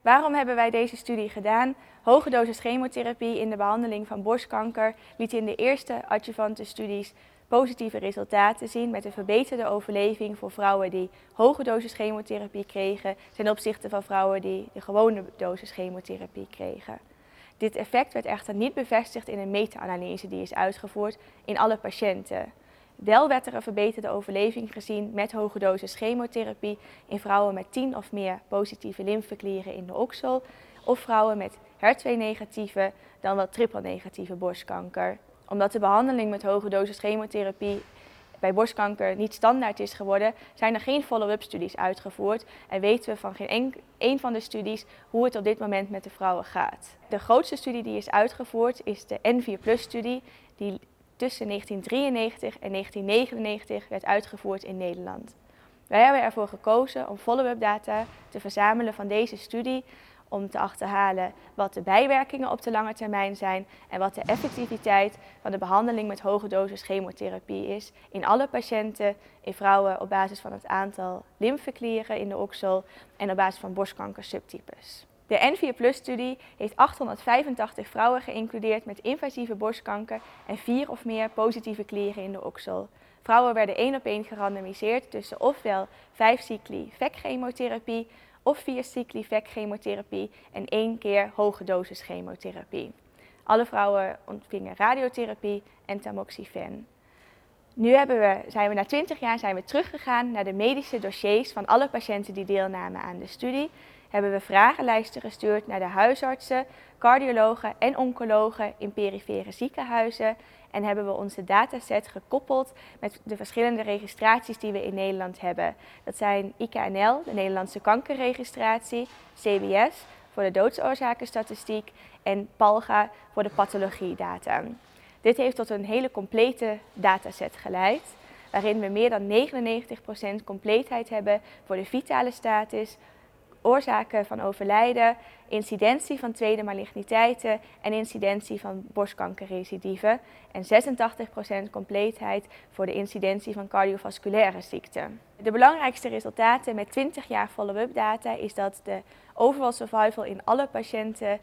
Waarom hebben wij deze studie gedaan? Hoge dosis chemotherapie in de behandeling van borstkanker liet in de eerste adjuvante studies positieve resultaten zien met een verbeterde overleving voor vrouwen die hoge dosis chemotherapie kregen ten opzichte van vrouwen die de gewone dosis chemotherapie kregen. Dit effect werd echter niet bevestigd in een meta-analyse die is uitgevoerd in alle patiënten. Wel werd er een verbeterde overleving gezien met hoge dosis chemotherapie in vrouwen met 10 of meer positieve lymfeklieren in de oksel of vrouwen met HER2-negatieve dan wel triple-negatieve borstkanker. Omdat de behandeling met hoge dosis chemotherapie bij borstkanker niet standaard is geworden, zijn er geen follow-up studies uitgevoerd en weten we van geen een van de studies hoe het op dit moment met de vrouwen gaat. De grootste studie die is uitgevoerd is de N4-studie, die tussen 1993 en 1999 werd uitgevoerd in Nederland. Wij hebben ervoor gekozen om follow-up data te verzamelen van deze studie om te achterhalen wat de bijwerkingen op de lange termijn zijn en wat de effectiviteit van de behandeling met hoge dosis chemotherapie is in alle patiënten, in vrouwen op basis van het aantal lymfeklieren in de oksel en op basis van borstkankersubtypes. De N4-studie heeft 885 vrouwen geïncludeerd met invasieve borstkanker en vier of meer positieve klieren in de oksel. Vrouwen werden één op één gerandomiseerd tussen ofwel 5 cycli VEC-chemotherapie of 4 cycli VEC-chemotherapie en één keer hoge dosis chemotherapie. Alle vrouwen ontvingen radiotherapie en tamoxifen. Nu we, zijn we na 20 jaar zijn we teruggegaan naar de medische dossiers van alle patiënten die deelnamen aan de studie hebben we vragenlijsten gestuurd naar de huisartsen, cardiologen en oncologen in perifere ziekenhuizen en hebben we onze dataset gekoppeld met de verschillende registraties die we in Nederland hebben. Dat zijn IKNL, de Nederlandse kankerregistratie, CBS voor de doodsoorzakenstatistiek en PALGA voor de pathologiedata. Dit heeft tot een hele complete dataset geleid, waarin we meer dan 99% compleetheid hebben voor de vitale status, oorzaken van overlijden, incidentie van tweede maligniteiten en incidentie van borstkankerrecidieven en 86% compleetheid voor de incidentie van cardiovasculaire ziekten. De belangrijkste resultaten met 20 jaar follow-up data is dat de overall survival in alle patiënten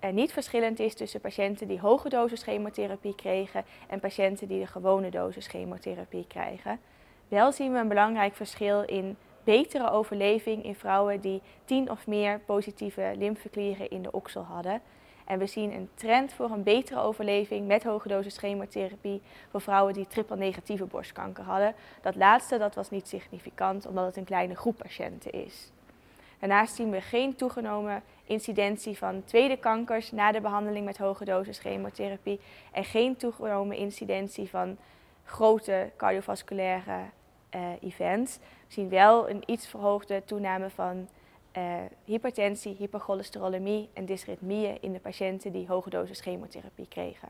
er niet verschillend is tussen patiënten die hoge dosis chemotherapie kregen en patiënten die de gewone dosis chemotherapie krijgen. Wel zien we een belangrijk verschil in betere overleving in vrouwen die 10 of meer positieve lymfeklieren in de oksel hadden. En we zien een trend voor een betere overleving met hoge dosis chemotherapie voor vrouwen die triple-negatieve borstkanker hadden. Dat laatste dat was niet significant omdat het een kleine groep patiënten is. Daarnaast zien we geen toegenomen incidentie van tweede kankers na de behandeling met hoge dosis chemotherapie en geen toegenomen incidentie van grote cardiovasculaire events. We zien wel een iets verhoogde toename van uh, hypertensie, hypercholesterolemie en dysritmieën in de patiënten die hoge dosis chemotherapie kregen.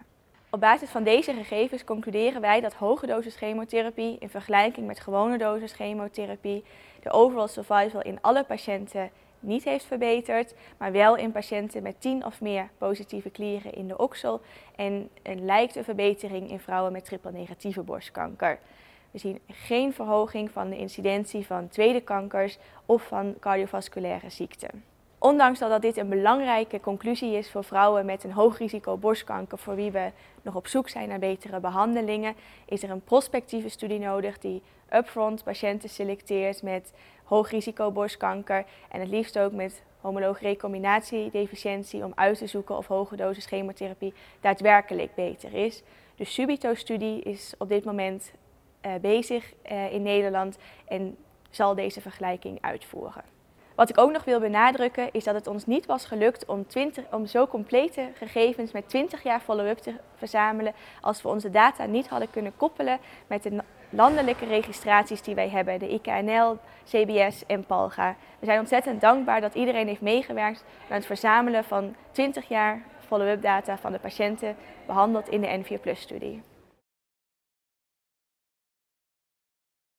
Op basis van deze gegevens concluderen wij dat hoge dosis chemotherapie in vergelijking met gewone dosis chemotherapie de overall survival in alle patiënten niet heeft verbeterd, maar wel in patiënten met 10 of meer positieve klieren in de oksel en een lijkt een verbetering in vrouwen met triple negatieve borstkanker. We zien geen verhoging van de incidentie van tweede kankers of van cardiovasculaire ziekten. Ondanks dat dit een belangrijke conclusie is voor vrouwen met een hoog risico borstkanker voor wie we nog op zoek zijn naar betere behandelingen, is er een prospectieve studie nodig die upfront patiënten selecteert met hoog risico borstkanker en het liefst ook met homoloog recombinatiedeficiëntie om uit te zoeken of hoge dosis chemotherapie daadwerkelijk beter is. De Subito-studie is op dit moment bezig uh, in Nederland en zal deze vergelijking uitvoeren. Wat ik ook nog wil benadrukken is dat het ons niet was gelukt om, 20, om zo complete gegevens met 20 jaar follow-up te verzamelen als we onze data niet hadden kunnen koppelen met de landelijke registraties die wij hebben, de IKNL, CBS en PALGA. We zijn ontzettend dankbaar dat iedereen heeft meegewerkt aan het verzamelen van 20 jaar follow-up data van de patiënten behandeld in de N4-studie.